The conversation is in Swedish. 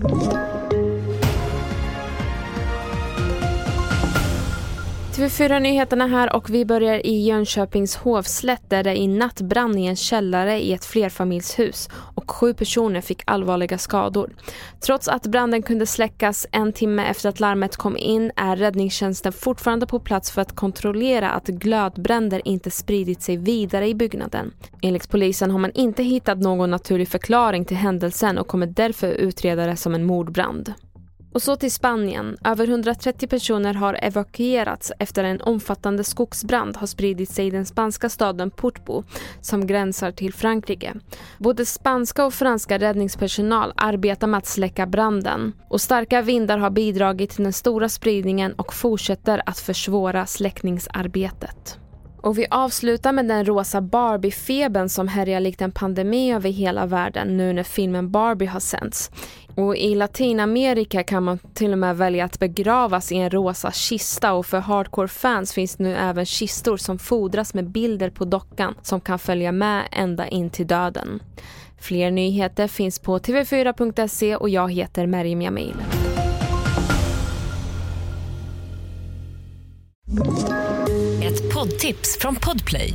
you TV4-nyheterna här och vi börjar i Jönköpings hovslätt där det i natt brann i en källare i ett flerfamiljshus och sju personer fick allvarliga skador. Trots att branden kunde släckas en timme efter att larmet kom in är räddningstjänsten fortfarande på plats för att kontrollera att glödbränder inte spridit sig vidare i byggnaden. Enligt polisen har man inte hittat någon naturlig förklaring till händelsen och kommer därför utreda det som en mordbrand. Och så till Spanien. Över 130 personer har evakuerats efter en omfattande skogsbrand har spridit sig i den spanska staden Portbo som gränsar till Frankrike. Både spanska och franska räddningspersonal arbetar med att släcka branden och starka vindar har bidragit till den stora spridningen och fortsätter att försvåra släckningsarbetet. Och vi avslutar med den rosa Barbie-febern som härjar likt en pandemi över hela världen nu när filmen Barbie har sänts. Och i Latinamerika kan man till och med välja att begravas i en rosa kista och för hardcore-fans finns nu även kistor som fodras med bilder på dockan som kan följa med ända in till döden. Fler nyheter finns på tv4.se och jag heter Merim Jamil. Ett poddtips från Podplay.